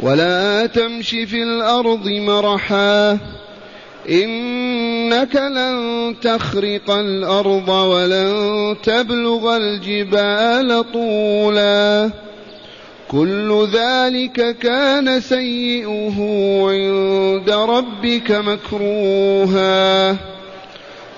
ولا تمش في الأرض مرحا. إنك لن تخرق الأرض ولن تبلغ الجبال طولا. كل ذلك كان سيئه عند ربك مكروها.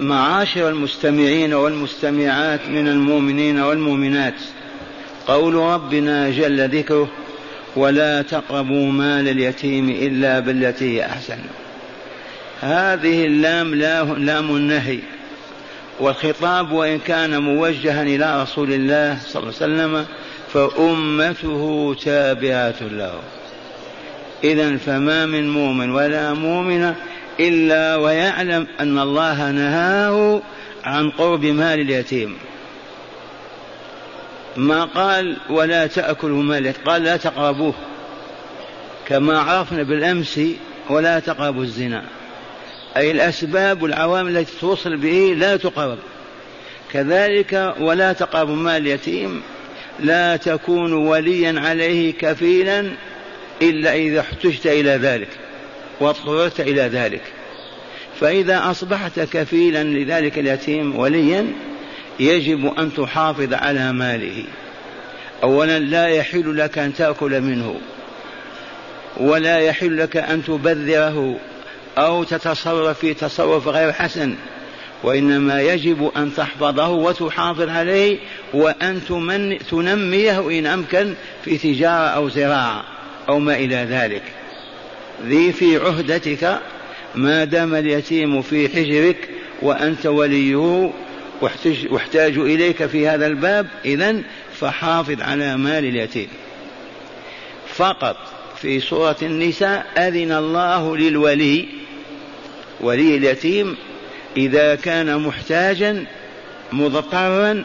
معاشر المستمعين والمستمعات من المؤمنين والمؤمنات. قول ربنا جل ذكره ولا تقربوا مال اليتيم إلا بالتي هي أحسن. هذه اللام لام النهي. والخطاب وإن كان موجها إلى رسول الله صلى الله عليه وسلم فأمته تابعة له. إذا فما من مؤمن ولا مؤمنة إلا ويعلم أن الله نهاه عن قرب مال اليتيم. ما قال ولا تأكلوا مال قال لا تقربوه. كما عرفنا بالأمس ولا تقربوا الزنا. أي الأسباب والعوامل التي توصل به لا تقرب. كذلك ولا تقربوا مال اليتيم. لا تكون وليا عليه كفيلا إلا إذا احتجت إلى ذلك. واضطررت إلى ذلك. فإذا أصبحت كفيلا لذلك اليتيم وليا يجب أن تحافظ على ماله. أولا لا يحل لك أن تأكل منه ولا يحل لك أن تبذره أو تتصرف في تصرف غير حسن وإنما يجب أن تحفظه وتحافظ عليه وأن تنميه إن أمكن في تجارة أو زراعة أو ما إلى ذلك. ذي في عهدتك ما دام اليتيم في حجرك وأنت وليه واحتاج إليك في هذا الباب إذا فحافظ على مال اليتيم. فقط في سورة النساء أذن الله للولي ولي اليتيم إذا كان محتاجا مضطرا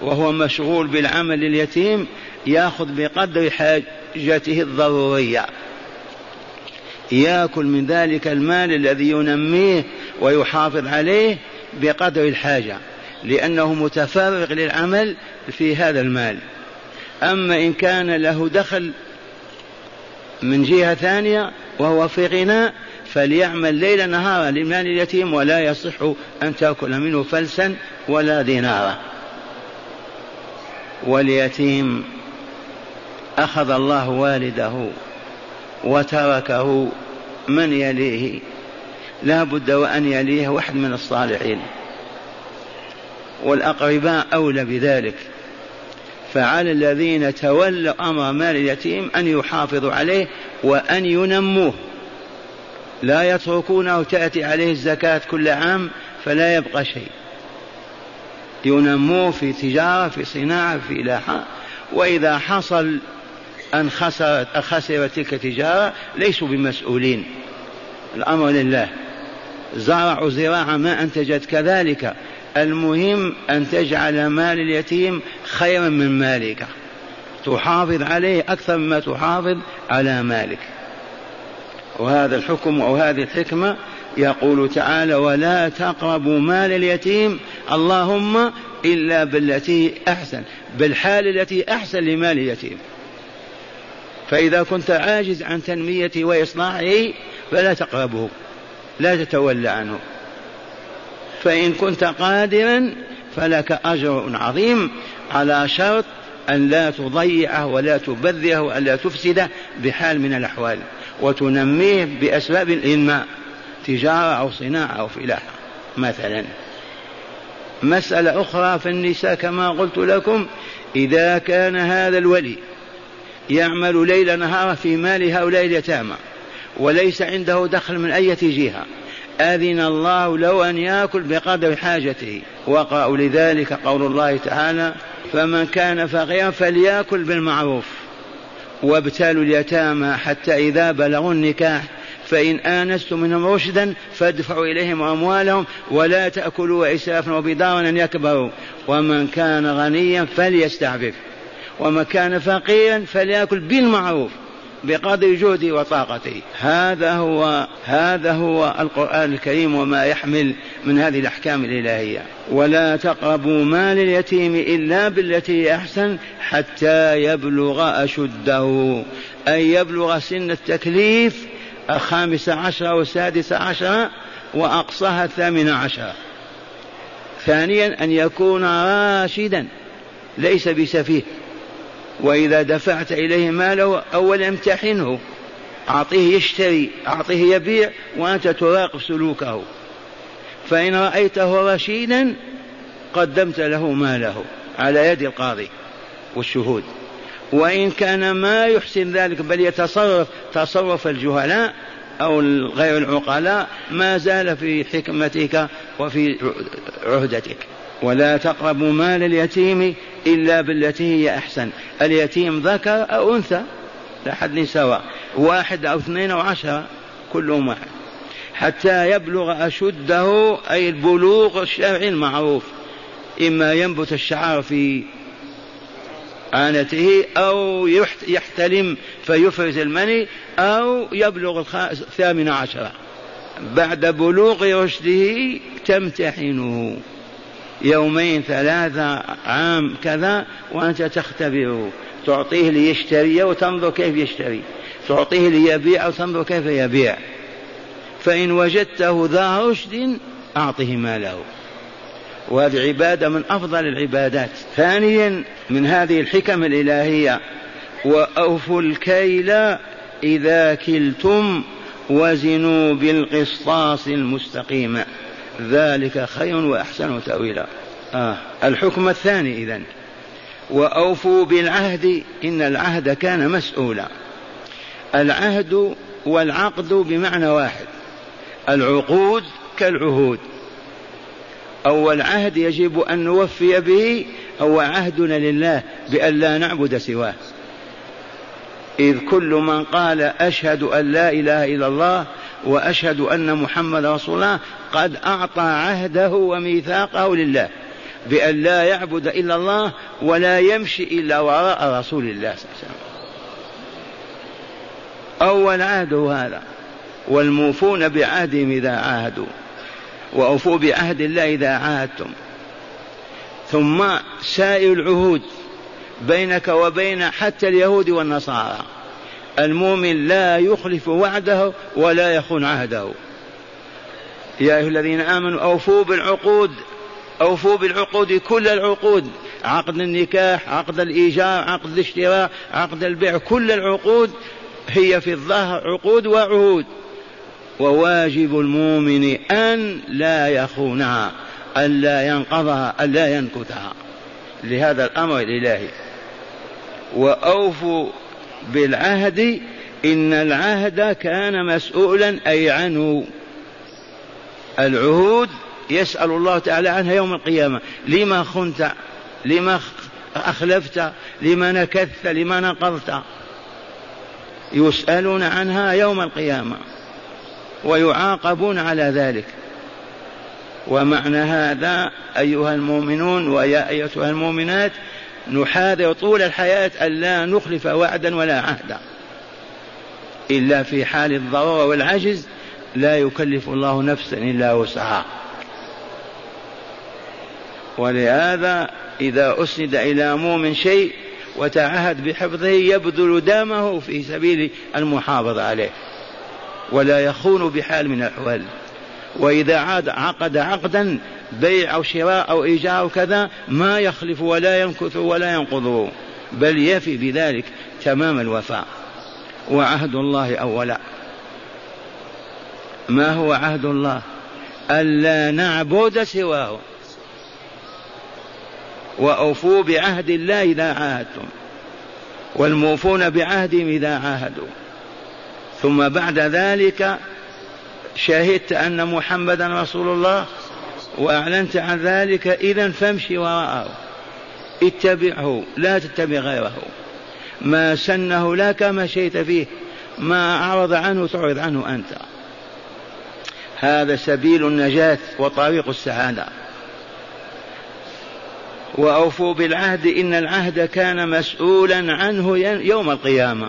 وهو مشغول بالعمل لليتيم يأخذ بقدر حاجته الضرورية. ياكل من ذلك المال الذي ينميه ويحافظ عليه بقدر الحاجة لأنه متفرغ للعمل في هذا المال. أما إن كان له دخل من جهة ثانية وهو في غنى فليعمل ليل نهارا لمال اليتيم ولا يصح أن تأكل منه فلسا ولا دينارا. واليتيم أخذ الله والده. وتركه من يليه. لا بد وأن يليه واحد من الصالحين. والأقرباء أولى بذلك. فعلى الذين تولوا أمر مال اليتيم أن يحافظوا عليه وأن ينموه. لا يتركونه تأتي عليه الزكاة كل عام فلا يبقى شيء. ينموه في تجارة في صناعة في لاحة وإذا حصل أن خسرت خسرت تلك التجارة ليسوا بمسؤولين. الأمر لله. زرعوا زراعة ما أنتجت كذلك. المهم أن تجعل مال اليتيم خيرا من مالك. تحافظ عليه أكثر مما تحافظ على مالك. وهذا الحكم أو هذه الحكمة يقول تعالى ولا تقربوا مال اليتيم اللهم إلا بالتي أحسن بالحال التي أحسن لمال اليتيم. فإذا كنت عاجز عن تنميته وإصلاحه فلا تقربه لا تتولى عنه. فإن كنت قادرا فلك أجر عظيم على شرط أن لا تضيعه ولا تبذره وألا تفسده بحال من الأحوال وتنميه بأسباب الإنماء تجارة أو صناعة أو فلاحة مثلا. مسألة أخرى في النساء كما قلت لكم إذا كان هذا الولي يعمل ليل نهار في مال هؤلاء اليتامى وليس عنده دخل من أي جهة. أذن الله له أن يأكل بقدر حاجته. وقرأوا لذلك قول الله تعالى فمن كان فقيرا فليأكل بالمعروف وابتلوا اليتامى حتى إذا بلغوا النكاح فإن آنستم منهم رشدا فادفعوا إليهم أموالهم ولا تأكلوا إسرافا وبدارا أن يكبروا. ومن كان غنيا فليستعفف. ومن كان فقيرا فليأكل بالمعروف بقدر جهده وطاقته. هذا هو هذا هو القرآن الكريم وما يحمل من هذه الأحكام الإلهية. ولا تقربوا مال اليتيم إلا بالتي أحسن حتى يبلغ أشده. أي يبلغ سن التكليف الخامس عشر والسادس عشر وأقصاها الثامن عشر. ثانيا أن يكون راشدا ليس بسفيه. وإذا دفعت إليه ماله أولا امتحنه. أعطيه يشتري أعطيه يبيع وأنت تراقب سلوكه. فإن رأيته رشيدا قدمت له ماله على يد القاضي والشهود. وإن كان ما يحسن ذلك بل يتصرف تصرف الجهلاء أو غير العقلاء ما زال في حكمتك وفي عهدتك. ولا تقربوا مال اليتيم إلا بالتي هي أحسن. اليتيم ذكر أو أنثى لا حد سواء واحد أو اثنين أو عشرة كلهم واحد. حتى يبلغ أشده أي البلوغ الشرعي المعروف. إما ينبت الشعر في عانته أو يحتلم فيفرز المني أو يبلغ الثامن عشر. بعد بلوغ رشده تمتحنه. يومين ثلاثة عام كذا وأنت تختبره تعطيه ليشتري وتنظر كيف يشتري. تعطيه ليبيع وتنظر كيف يبيع. فإن وجدته ذا رشد أعطه ماله. وهذه عبادة من أفضل العبادات. ثانيا من هذه الحكم الإلهية. وأوفوا الكيل إذا كلتم وزنوا بالقسطاس المستقيم. ذلك خير وأحسن تأويلا. آه. الحكم الثاني إذن. وأوفوا بالعهد إن العهد كان مسؤولا. العهد والعقد بمعنى واحد. العقود كالعهود. أول عهد يجب أن نوفي به هو عهدنا لله بأن لا نعبد سواه. إذ كل من قال أشهد أن لا إله إلا الله وأشهد أن محمد رسول الله قد أعطى عهده وميثاقه لله بأن لا يعبد إلا الله ولا يمشي إلا وراء رسول الله صلى الله عليه وسلم. أول عهد هذا والموفون بعهدهم إذا عاهدوا وأوفوا بعهد الله إذا عاهدتم. ثم سائر العهود بينك وبين حتى اليهود والنصارى. المؤمن لا يخلف وعده ولا يخون عهده. يا أيها الذين آمنوا أوفوا بالعقود أوفوا بالعقود كل العقود. عقد النكاح عقد الإيجار عقد الاشتراء عقد البيع كل العقود هي في الظاهر عقود وعهود. وواجب المؤمن أن لا يخونها أن لا ينقضها أن لا ينكثها لهذا الأمر الإلهي. وأوفوا بالعهد إن العهد كان مسؤولا أي عنه العهود يسأل الله تعالى عنها يوم القيامة. لما خنت لما أخلفت لما نكثت لما نقضت يسألون عنها يوم القيامة ويعاقبون على ذلك. ومعنى هذا أيها المؤمنون ويا أيتها المؤمنات نحاذر طول الحياة ألا نخلف وعدا ولا عهدا. إلا في حال الضرورة والعجز لا يكلف الله نفسا إلا وسعها. ولهذا إذا أسند إلى مؤمن شيء وتعهد بحفظه يبذل دمه في سبيل المحافظة عليه. ولا يخون بحال من الأحوال. وإذا عاد عقد عقدا بيع أو شراء أو إيجار أو كذا ما يخلف ولا ينكث ولا ينقضه بل يفي بذلك تمام الوفاء. وعهد الله أولا. ما هو عهد الله؟ ألا نعبد سواه. وأوفوا بعهد الله إذا عاهدتم. والموفون بعهدهم إذا عاهدوا. ثم بعد ذلك شهدت أن محمدا رسول الله وأعلنت عن ذلك إذا فامشي وراءه. اتبعه لا تتبع غيره. ما سنه لك مشيت فيه ما أعرض عنه تعرض عنه أنت. هذا سبيل النجاة وطريق السعادة. وأوفوا بالعهد إن العهد كان مسؤولا عنه يوم القيامة.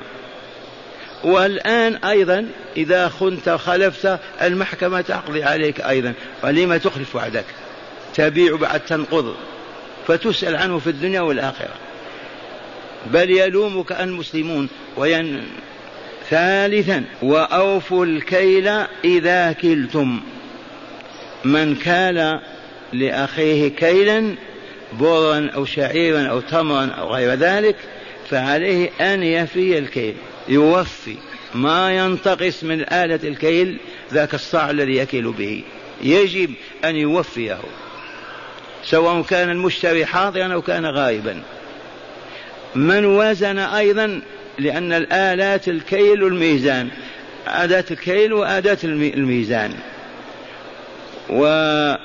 والآن أيضا إذا خنت خلفت المحكمة تقضي عليك أيضا. فلما تخلف وعدك؟ تبيع بعد تنقض. فتسأل عنه في الدنيا والآخرة. بل يلومك المسلمون. وين؟ ثالثا وأوفوا الكيل إذا كلتم. من كال لأخيه كيلا برا أو شعيرا أو تمرا أو غير ذلك فعليه أن يفي الكيل. يوفي ما ينتقص من آلة الكيل ذاك الصاع الذي يكيل به. يجب أن يوفيه. سواء كان المشتري حاضرا أو كان غائبا. من وزن أيضا لأن الآلات الكيل والميزان. أداة الكيل وأداة الميزان. و...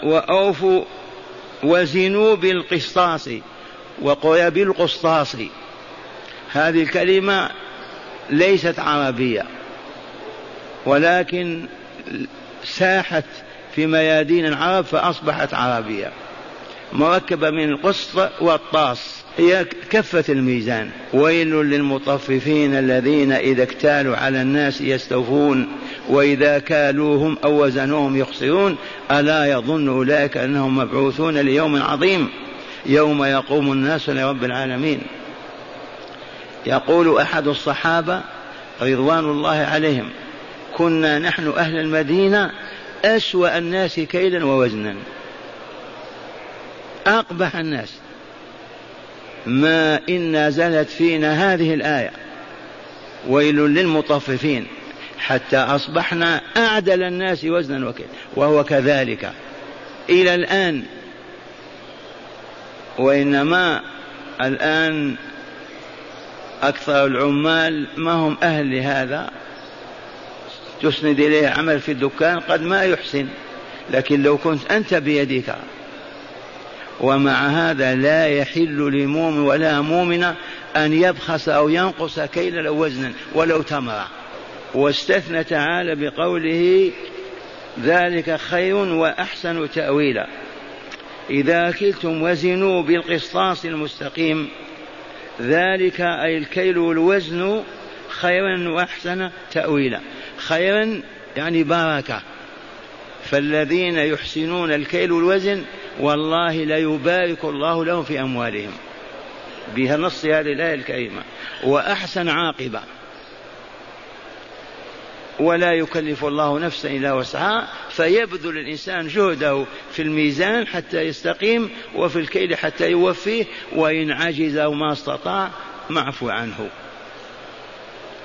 وأوفوا وزنوا بالقسطاس. وقل بالقسطاس. هذه الكلمة ليست عربية ولكن ساحت في ميادين العرب فأصبحت عربية مركبة من القسط والطاس هي كفة الميزان. ويل للمطففين الذين إذا اكتالوا على الناس يستوفون وإذا كالوهم أو وزنوهم يخسرون ألا يظن أولئك أنهم مبعوثون ليوم عظيم يوم يقوم الناس لرب العالمين. يقول أحد الصحابة رضوان الله عليهم كنا نحن أهل المدينة أسوأ الناس كيلا ووزنا. أقبح الناس. ما إن نزلت فينا هذه الآية. ويل للمطففين حتى أصبحنا أعدل الناس وزنا وكيلا وهو كذلك. إلى الآن وإنما الآن أكثر العمال ما هم أهل لهذا. تسند إليه عمل في الدكان قد ما يحسن لكن لو كنت أنت بيدك. ومع هذا لا يحل لمؤمن ولا مؤمنة أن يبخس أو ينقص كيلا أو وزنا ولو تمرة واستثنى تعالى بقوله ذلك خير وأحسن تأويلا. إذا كلتم وزنوا بالقسطاس المستقيم. ذلك أي الكيل والوزن خيرا وأحسن تأويلا. خيرا يعني بركة. فالذين يحسنون الكيل والوزن والله ليبارك الله لهم في أموالهم. بها نص هذه الآية الكريمة. وأحسن عاقبة. ولا يكلف الله نفسا إلا وسعها فيبذل الإنسان جهده في الميزان حتى يستقيم وفي الكيل حتى يوفيه وإن عجز أو ما استطاع معفو عنه.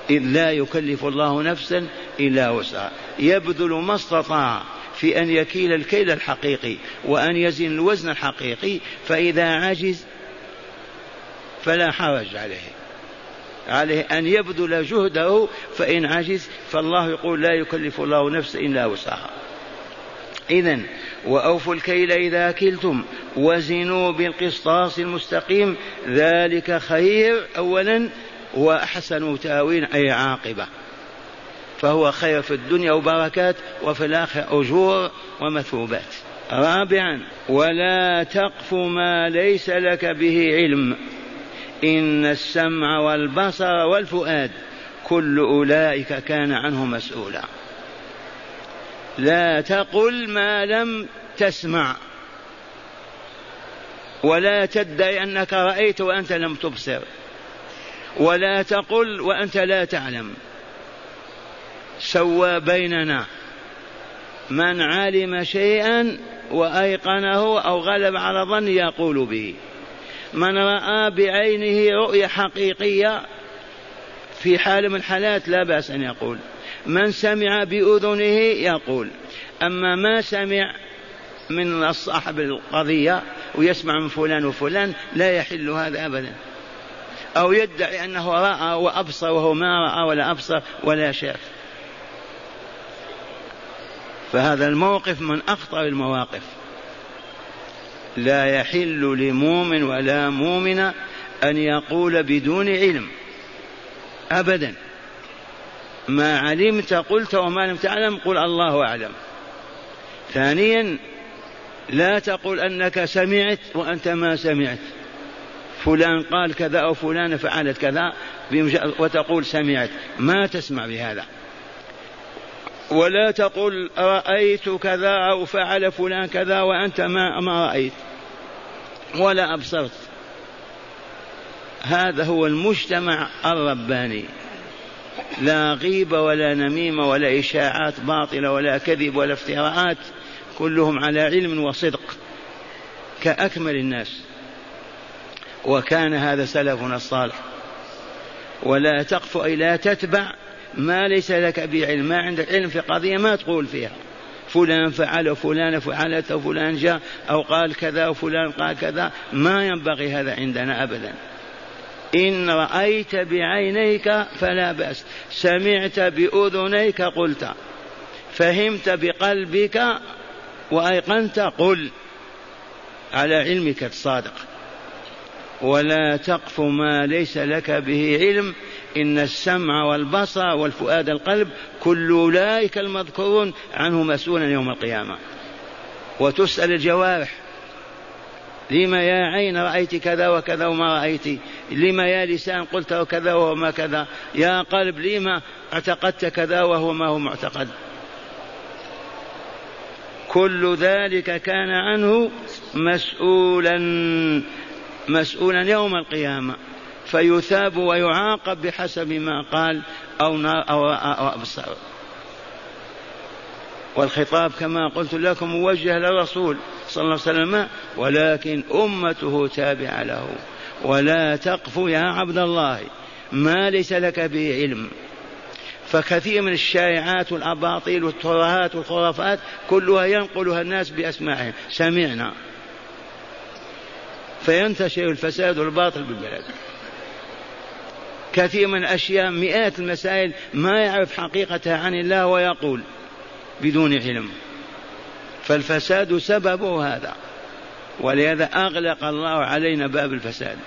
إذ لا يكلف الله نفسا إلا وسعها. يبذل ما استطاع في أن يكيل الكيل الحقيقي وأن يزن الوزن الحقيقي فإذا عجز فلا حرج عليه. عليه أن يبذل جهده فإن عجز فالله يقول لا يكلف الله نفسا إلا وسعها. إذا وأوفوا الكيل إذا كلتم وزنوا بالقسطاس المستقيم ذلك خير أولا وأحسن تأويل أي عاقبة. فهو خير في الدنيا وبركات وفي الآخرة أجور ومثوبات. رابعا ولا تقف ما ليس لك به علم. إن السمع والبصر والفؤاد كل أولئك كان عنه مسؤولا. لا تقل ما لم تسمع ولا تدعي أنك رأيت وأنت لم تبصر ولا تقل وأنت لا تعلم. سوى بيننا من علم شيئا وأيقنه أو غلب على ظن يقول به. من رأى بعينه رؤية حقيقية في حال من الحالات لا بأس أن يقول. من سمع بأذنه يقول. أما ما سمع من صاحب القضية ويسمع من فلان وفلان لا يحل هذا أبدا. أو يدعي أنه رأى وأبصر وهو ما رأى ولا أبصر ولا شاف. فهذا الموقف من أخطر المواقف. لا يحل لمؤمن ولا مؤمنة أن يقول بدون علم. أبدا. ما علمت قلت وما لم تعلم قل الله أعلم. ثانيا لا تقل أنك سمعت وأنت ما سمعت. فلان قال كذا أو فلان فعلت كذا وتقول سمعت. ما تسمع بهذا. ولا تقل رأيت كذا أو فعل فلان كذا وأنت ما, ما رأيت. ولا أبصرت. هذا هو المجتمع الرباني. لا غيبة ولا نميمة ولا إشاعات باطلة ولا كذب ولا افتراءات كلهم على علم وصدق كأكمل الناس. وكان هذا سلفنا الصالح. ولا تقف أي لا تتبع ما ليس لك بعلم. ما عندك علم في قضية ما تقول فيها. فلان فعل وفلان فعلت وفلان جاء أو قال كذا وفلان قال كذا. ما ينبغي هذا عندنا أبدا. إن رأيت بعينيك فلا بأس. سمعت بأذنيك قلت. فهمت بقلبك وأيقنت قل. على علمك الصادق. ولا تقف ما ليس لك به علم. إن السمع والبصر والفؤاد القلب كل أولئك المذكورون عنه مسؤولا يوم القيامة. وتسأل الجوارح لما يا عين رأيت كذا وكذا وما رأيت؟ لما يا لسان قلت وكذا وما كذا؟ يا قلب لما اعتقدت كذا وهو ما هو معتقد؟ كل ذلك كان عنه مسؤولا. مسؤولا يوم القيامة فيثاب ويعاقب بحسب ما قال أو أو, أو أبصر والخطاب كما قلت لكم موجه للرسول صلى الله عليه وسلم ولكن أمته تابعة له ولا تقف يا عبد الله ما ليس لك به علم. فكثير من الشائعات والأباطيل والترهات والخرافات كلها ينقلها الناس بأسماعهم سمعنا. فينتشر الفساد والباطل بالبلد. كثير من الأشياء مئات المسائل ما يعرف حقيقتها عن الله ويقول بدون علم. فالفساد سببه هذا. ولهذا أغلق الله علينا باب الفساد.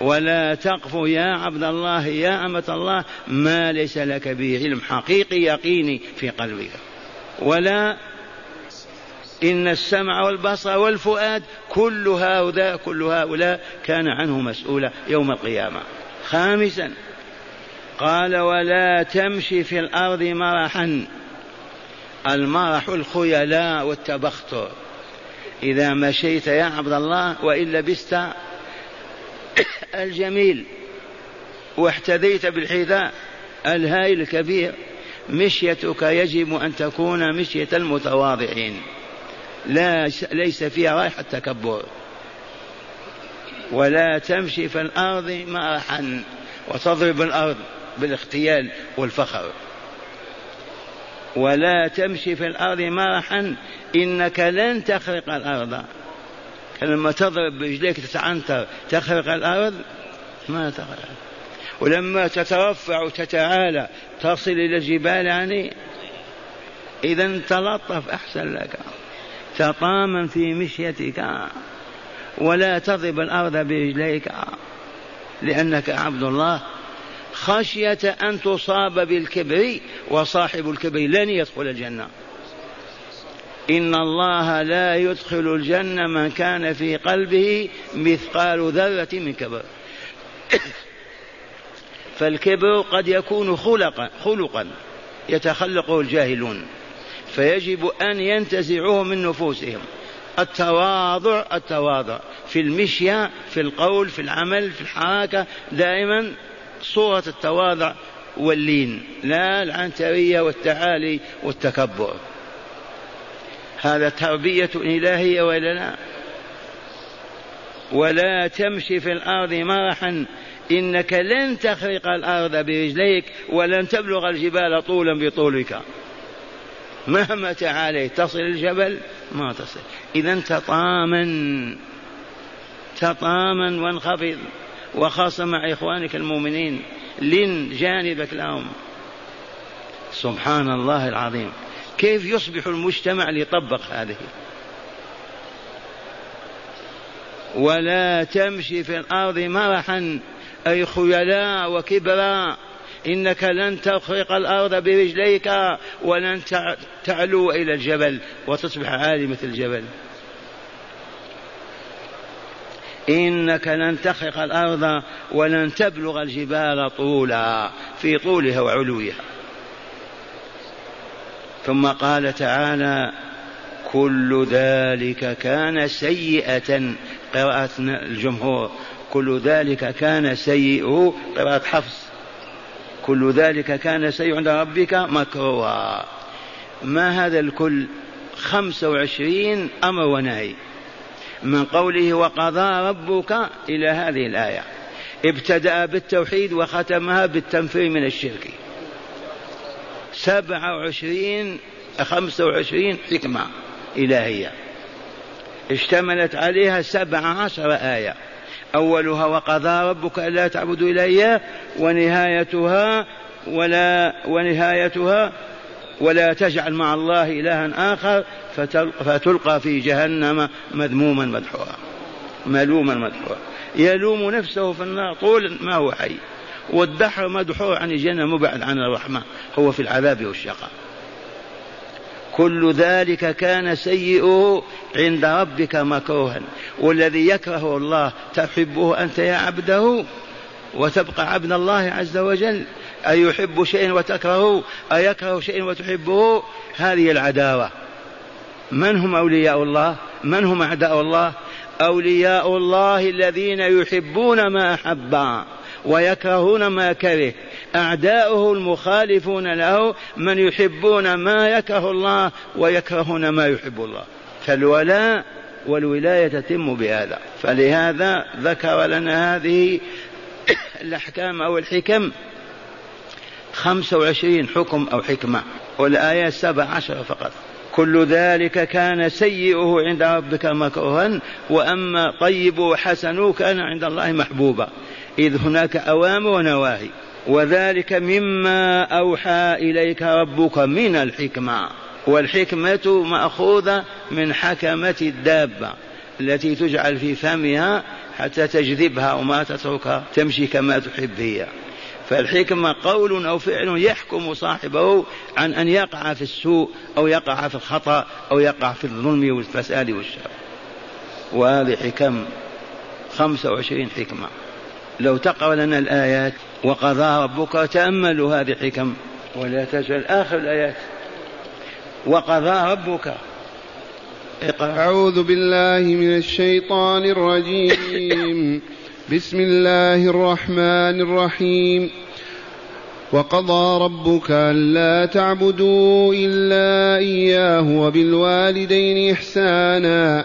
ولا تقف يا عبد الله يا أمة الله ما ليس لك به علم حقيقي يقيني في قلبك. ولا إن السمع والبصر والفؤاد كل هؤلاء كل هؤلاء كان عنه مسؤولا يوم القيامة. خامسا قال ولا تمشي في الأرض مرحا. المرح الخيلاء والتبختر. إذا مشيت يا عبد الله وإن لبست الجميل واحتذيت بالحذاء الهائل الكبير مشيتك يجب أن تكون مشية المتواضعين. لا ليس فيها رائحة تكبر ولا تمشي في الأرض مرحا وتضرب الأرض بالاغتيال والفخر. ولا تمشي في الأرض مرحا إنك لن تخرق الأرض. لما تضرب برجليك تتعنتر تخرق الأرض؟ ما تخرق. ولما تترفع وتتعالى تصل إلى الجبال يعني؟ إذا تلطف أحسن لك. تطامن في مشيتك ولا تضرب الأرض برجليك لأنك عبد الله. خشية أن تصاب بالكبر وصاحب الكبر لن يدخل الجنة. إن الله لا يدخل الجنة من كان في قلبه مثقال ذرة من كبر. فالكبر قد يكون خلقا خلقا يتخلقه الجاهلون. فيجب أن ينتزعوه من نفوسهم. التواضع التواضع. في المشية في القول في العمل في الحركة دائما صورة التواضع واللين. لا العنترية والتعالي والتكبر. هذا تربية إلهية ولا لا؟ ولا تمشي في الأرض مرحا. إنك لن تخرق الأرض برجليك ولن تبلغ الجبال طولا بطولك. مهما تعاليت تصل الجبل ما تصل. إذا تطامن تطامن وانخفض. وخاصة مع إخوانك المؤمنين لن جانبك لهم سبحان الله العظيم. كيف يصبح المجتمع ليطبق هذه؟ ولا تمشي في الأرض مرحا أي خيلاء وكبرا إنك لن تخرق الأرض برجليك ولن تعلو إلى الجبل وتصبح عالي مثل الجبل. إنك لن تخرق الأرض ولن تبلغ الجبال طولا في طولها وعلوها ثم قال تعالى كل ذلك كان سيئة. قراءة الجمهور كل ذلك كان سيئه قراءة حفص. كل ذلك كان سيء عند ربك مكروها. ما هذا الكل؟ خمسة وعشرين أمر ونهي. من قوله وقضى ربك إلى هذه الآية. ابتدأ بالتوحيد وختمها بالتنفير من الشرك. سبعة وعشرين خمسة وعشرين حكمة إلهية. اشتملت عليها سبع عشر آية. أولها وقضى ربك ألا تعبدوا إلا إياه ونهايتها ولا ونهايتها ولا تجعل مع الله إلها آخر فتلقى في جهنم مذموما مدحورا ملوما مدحورا. يلوم نفسه في النار طول ما هو حي والدحر مدحور عن الجنة مبعد عن الرحمة هو في العذاب والشقاء. كل ذلك كان سيئه عند ربك مكروها. والذي يكره الله تحبه أنت يا عبده وتبقى عبد الله عز وجل. أيحب شيء وتكرهه أيكره شيء وتحبه؟ هذه العداوة. من هم أولياء الله؟ من هم أعداء الله؟ أولياء الله الذين يحبون ما أحب ويكرهون ما كره. أعداؤه المخالفون له من يحبون ما يكره الله ويكرهون ما يحب الله. فالولاء والولاية تتم بهذا. فلهذا ذكر لنا هذه الأحكام أو الحكم خمسة وعشرين حكم أو حكمة والآيات سبع عشر فقط. كل ذلك كان سيئه عند ربك مكروها وأما طيب وحسن كان عند الله محبوبا. إذ هناك أوامر ونواهي. وذلك مما أوحى إليك ربك من الحكمة. والحكمة مأخوذة من حكمة الدابة التي تجعل في فمها حتى تجذبها وما تتركها تمشي كما تحب هي. فالحكمة قول أو فعل يحكم صاحبه عن أن يقع في السوء أو يقع في الخطأ أو يقع في الظلم والفساد والشر. وهذه حكم خمسة وعشرين حكمة. لو تقرأ لنا الآيات وقضى ربك تأملوا هذه الحكم. ولا تجعل آخر الآيات. وقضى ربك. اقرأ. أعوذ بالله من الشيطان الرجيم. بسم الله الرحمن الرحيم. وقضى ربك ألا تعبدوا إلا إياه وبالوالدين إحسانا.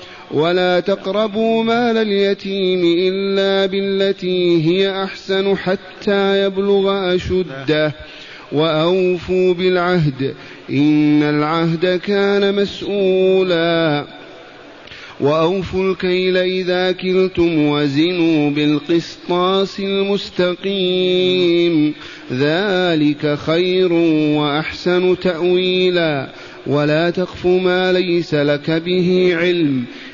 ولا تقربوا مال اليتيم إلا بالتي هي أحسن حتى يبلغ أشده. وأوفوا بالعهد إن العهد كان مسؤولا. وأوفوا الكيل إذا كلتم وزنوا بالقسطاس المستقيم. ذلك خير وأحسن تأويلا. ولا تقف ما ليس لك به علم.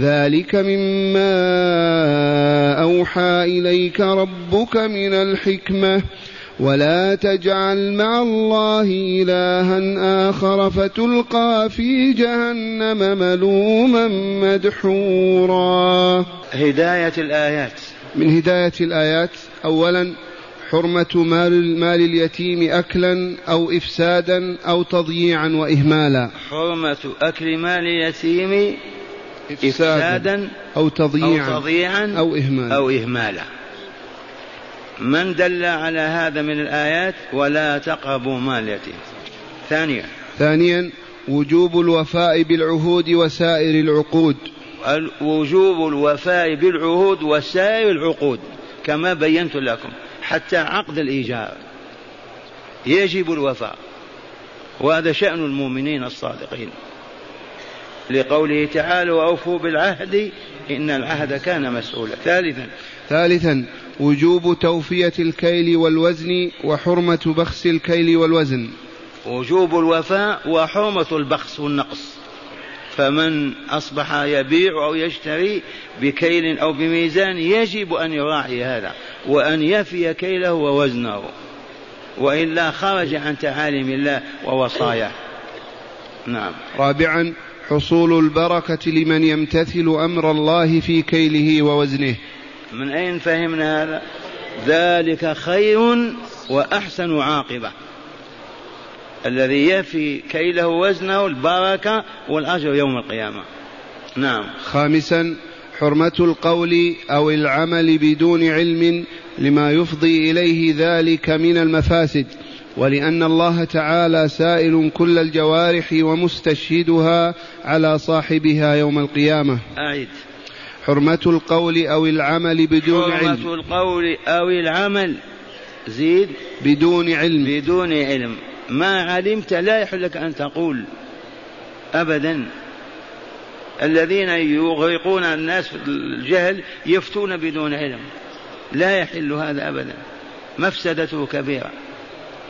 ذلك مما أوحى إليك ربك من الحكمة. ولا تجعل مع الله إلها آخر فتلقى في جهنم ملوما مدحورا. هداية الآيات. من هداية الآيات أولا حرمة مال, مال اليتيم أكلا أو إفسادا أو تضييعا وإهمالا. حرمة أكل مال اليتيم إفسادا أو تضييعا أو, تضييعا أو إهمالا. أو إهمالا. من دل على هذا من الآيات ولا تقربوا مال اليتيم. ثانيا. ثانيا وجوب الوفاء بالعهود وسائر العقود. وجوب الوفاء بالعهود وسائر العقود كما بينت لكم حتى عقد الإيجار. يجب الوفاء. وهذا شأن المؤمنين الصادقين. لقوله تعالى وأوفوا بالعهد إن العهد كان مسؤولا. ثالثا. ثالثا وجوب توفية الكيل والوزن وحرمة بخس الكيل والوزن. وجوب الوفاء وحرمة البخس والنقص. فمن أصبح يبيع أو يشتري بكيل أو بميزان يجب أن يراعي هذا وأن يفي كيله ووزنه. وإلا خرج عن تعاليم الله ووصاياه. نعم. رابعا حصول البركة لمن يمتثل أمر الله في كيله ووزنه. من أين فهمنا هذا؟ ذلك خير وأحسن عاقبة. الذي يفي كيله وزنه البركة والأجر يوم القيامة. نعم. خامسا حرمة القول أو العمل بدون علم لما يفضي إليه ذلك من المفاسد. ولأن الله تعالى سائل كل الجوارح ومستشهدها على صاحبها يوم القيامة. أعيد حرمة القول أو العمل بدون حرمة علم. حرمة القول أو العمل. زيد. بدون علم. بدون علم. ما علمت لا يحل لك أن تقول. أبدا. الذين يغرقون الناس في الجهل يفتون بدون علم. لا يحل هذا أبدا. مفسدته كبيرة.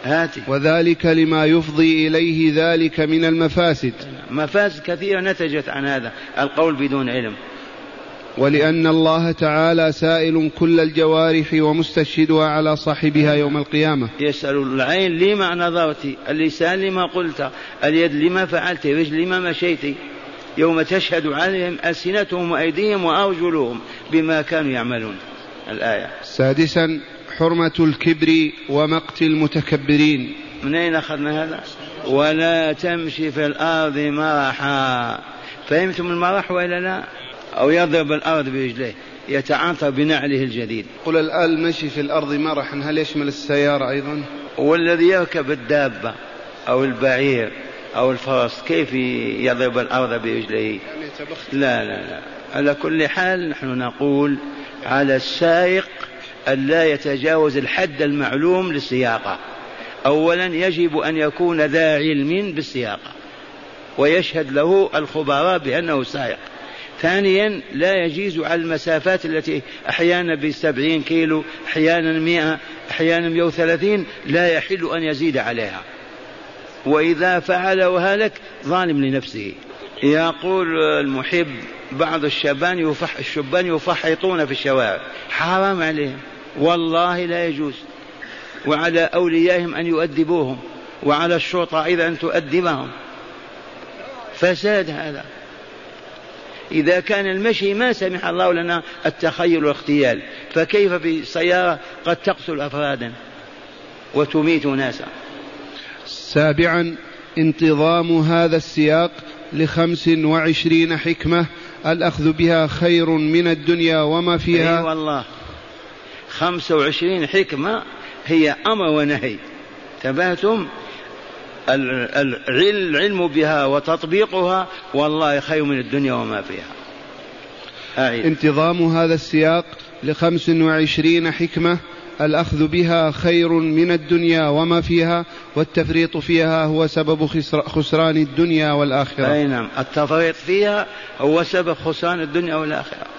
هاتي. وذلك لما يفضي إليه ذلك من المفاسد. مفاسد كثيرة نتجت عن هذا القول بدون علم. ولأن الله تعالى سائل كل الجوارح ومستشهدها على صاحبها يوم القيامة. يسأل العين لما نظرت اللسان لما قلت اليد لما فعلت الرجل لما مشيت. يوم تشهد عليهم ألسنتهم وأيديهم وأرجلهم بما كانوا يعملون. الآية. سادسا حرمة الكبر ومقت المتكبرين. من أين أخذنا هذا؟ ولا تمشي في الأرض مرحا. فهمتم المرح وإلا لا؟ أو يضرب الأرض برجليه يتعاطى بنعله الجديد. قل الآن المشي في الأرض مرحا هل يشمل السيارة أيضا؟ والذي يركب الدابة أو البعير أو الفرس كيف يضرب الأرض برجليه؟ لا لا لا. على كل حال نحن نقول على السائق أن لا يتجاوز الحد المعلوم للسياقة. أولا يجب أن يكون ذا علم بالسياقة ويشهد له الخبراء بأنه سائق. ثانيا لا يجيز على المسافات التي أحيانا بسبعين كيلو أحيانا مئة أحيانا مئة وثلاثين لا يحل أن يزيد عليها. وإذا فعل وهلك ظالم لنفسه. يقول المحب بعض الشبان يفح الشبان يفحطون في الشوارع. حرام عليهم. والله لا يجوز. وعلى أوليائهم أن يؤدبوهم وعلى الشرطة أيضا أن تؤدبهم. فساد هذا. إذا كان المشي ما سمح الله لنا التخيل والاغتيال فكيف بسيارة قد تقتل أفرادا وتميت ناسا؟ سابعا انتظام هذا السياق لخمس وعشرين حكمة الأخذ بها خير من الدنيا وما فيها. أي والله. خمسة وعشرين حكمة هي أمر ونهي. تبهتم العلم بها وتطبيقها والله خير من الدنيا وما فيها. أعيد. انتظام هذا السياق لخمس وعشرين حكمة الأخذ بها خير من الدنيا وما فيها والتفريط فيها هو سبب خسران الدنيا والآخرة. أي نعم. التفريط فيها هو سبب خسران الدنيا والآخرة.